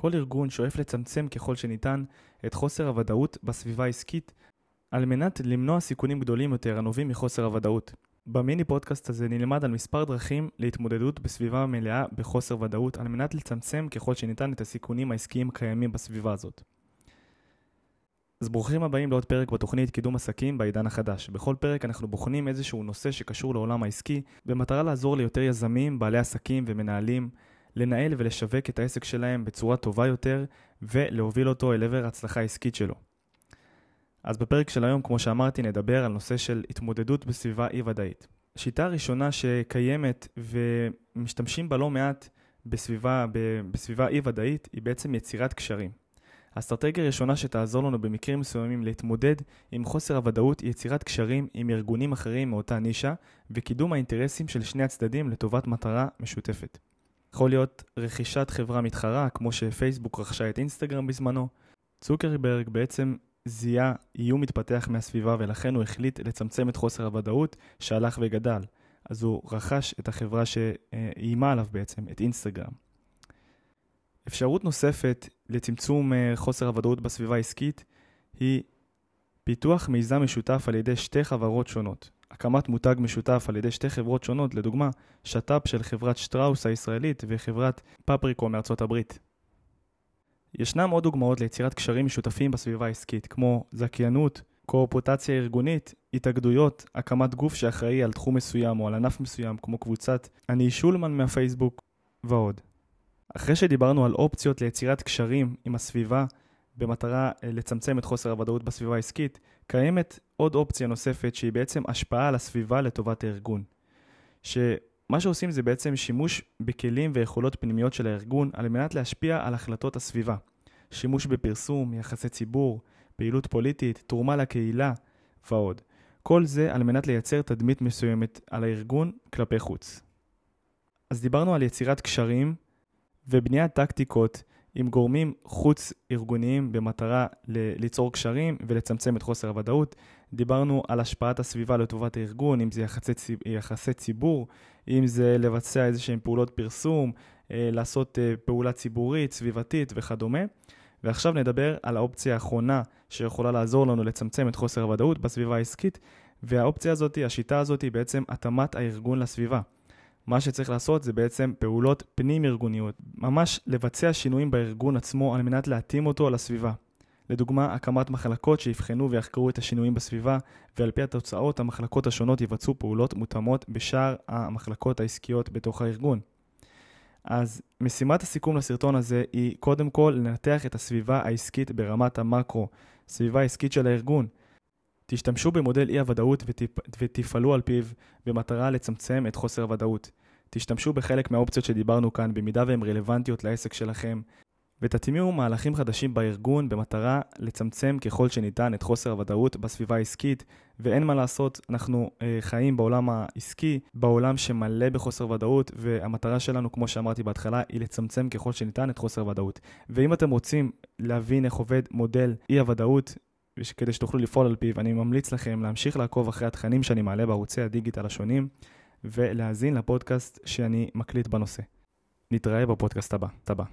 כל ארגון שואף לצמצם ככל שניתן את חוסר הוודאות בסביבה העסקית על מנת למנוע סיכונים גדולים יותר הנובעים מחוסר הוודאות. במיני פודקאסט הזה נלמד על מספר דרכים להתמודדות בסביבה מלאה בחוסר ודאות על מנת לצמצם ככל שניתן את הסיכונים העסקיים הקיימים בסביבה הזאת. אז ברוכים הבאים לעוד פרק בתוכנית קידום עסקים בעידן החדש. בכל פרק אנחנו בוחנים איזשהו נושא שקשור לעולם העסקי במטרה לעזור ליותר יזמים, בעלי עסקים ומנהלים לנהל ולשווק את העסק שלהם בצורה טובה יותר ולהוביל אותו אל עבר ההצלחה העסקית שלו. אז בפרק של היום, כמו שאמרתי, נדבר על נושא של התמודדות בסביבה אי-ודאית. השיטה הראשונה שקיימת ומשתמשים בה לא מעט בסביבה, בסביבה אי-ודאית היא בעצם יצירת קשרים. האסטרטגיה הראשונה שתעזור לנו במקרים מסוימים להתמודד עם חוסר הוודאות היא יצירת קשרים עם ארגונים אחרים מאותה נישה וקידום האינטרסים של שני הצדדים לטובת מטרה משותפת. יכול להיות רכישת חברה מתחרה, כמו שפייסבוק רכשה את אינסטגרם בזמנו. צוקרברג בעצם זיהה איום מתפתח מהסביבה ולכן הוא החליט לצמצם את חוסר הוודאות שהלך וגדל. אז הוא רכש את החברה שאיימה עליו בעצם, את אינסטגרם. אפשרות נוספת לצמצום אה, חוסר הוודאות בסביבה העסקית היא פיתוח מיזם משותף על ידי שתי חברות שונות. הקמת מותג משותף על ידי שתי חברות שונות, לדוגמה, שת"פ של חברת שטראוס הישראלית וחברת פפריקו מארצות הברית. ישנם עוד דוגמאות ליצירת קשרים משותפים בסביבה העסקית, כמו זכיינות, קואופוטציה ארגונית, התאגדויות, הקמת גוף שאחראי על תחום מסוים או על ענף מסוים, כמו קבוצת אני שולמן מהפייסבוק, ועוד. אחרי שדיברנו על אופציות ליצירת קשרים עם הסביבה במטרה אה, לצמצם את חוסר הוודאות בסביבה העסקית, קיימת עוד אופציה נוספת שהיא בעצם השפעה על הסביבה לטובת הארגון. שמה שעושים זה בעצם שימוש בכלים ויכולות פנימיות של הארגון על מנת להשפיע על החלטות הסביבה. שימוש בפרסום, יחסי ציבור, פעילות פוליטית, תרומה לקהילה ועוד. כל זה על מנת לייצר תדמית מסוימת על הארגון כלפי חוץ. אז דיברנו על יצירת קשרים ובניית טקטיקות עם גורמים חוץ-ארגוניים במטרה ליצור קשרים ולצמצם את חוסר הוודאות. דיברנו על השפעת הסביבה לטובת הארגון, אם זה יחסי, יחסי ציבור, אם זה לבצע איזה שהן פעולות פרסום, אה, לעשות אה, פעולה ציבורית, סביבתית וכדומה. ועכשיו נדבר על האופציה האחרונה שיכולה לעזור לנו לצמצם את חוסר הוודאות בסביבה העסקית, והאופציה הזאת, השיטה הזאת היא בעצם התאמת הארגון לסביבה. מה שצריך לעשות זה בעצם פעולות פנים-ארגוניות. ממש לבצע שינויים בארגון עצמו על מנת להתאים אותו לסביבה. לדוגמה, הקמת מחלקות שיבחנו ויחקרו את השינויים בסביבה, ועל פי התוצאות המחלקות השונות יבצעו פעולות מותאמות בשאר המחלקות העסקיות בתוך הארגון. אז משימת הסיכום לסרטון הזה היא קודם כל לנתח את הסביבה העסקית ברמת המקרו, סביבה עסקית של הארגון. תשתמשו במודל אי הוודאות ותפ... ותפעלו על פיו במטרה לצמצם את חוסר הוודאות. תשתמשו בחלק מהאופציות שדיברנו כאן במידה והן רלוונטיות לעסק שלכם, ותטמיעו מהלכים חדשים בארגון במטרה לצמצם ככל שניתן את חוסר הוודאות בסביבה העסקית, ואין מה לעשות, אנחנו אה, חיים בעולם העסקי, בעולם שמלא בחוסר ודאות, והמטרה שלנו, כמו שאמרתי בהתחלה, היא לצמצם ככל שניתן את חוסר הוודאות. ואם אתם רוצים להבין איך עובד מודל אי הוודאות, כדי שתוכלו לפעול על פיו, אני ממליץ לכם להמשיך לעקוב אחרי התכנים שאני מעלה בערוצי הדיגיטל השונים, ולהאזין לפודקאסט שאני מקליט בנושא. נתראה בפודקאסט הבא. תודה.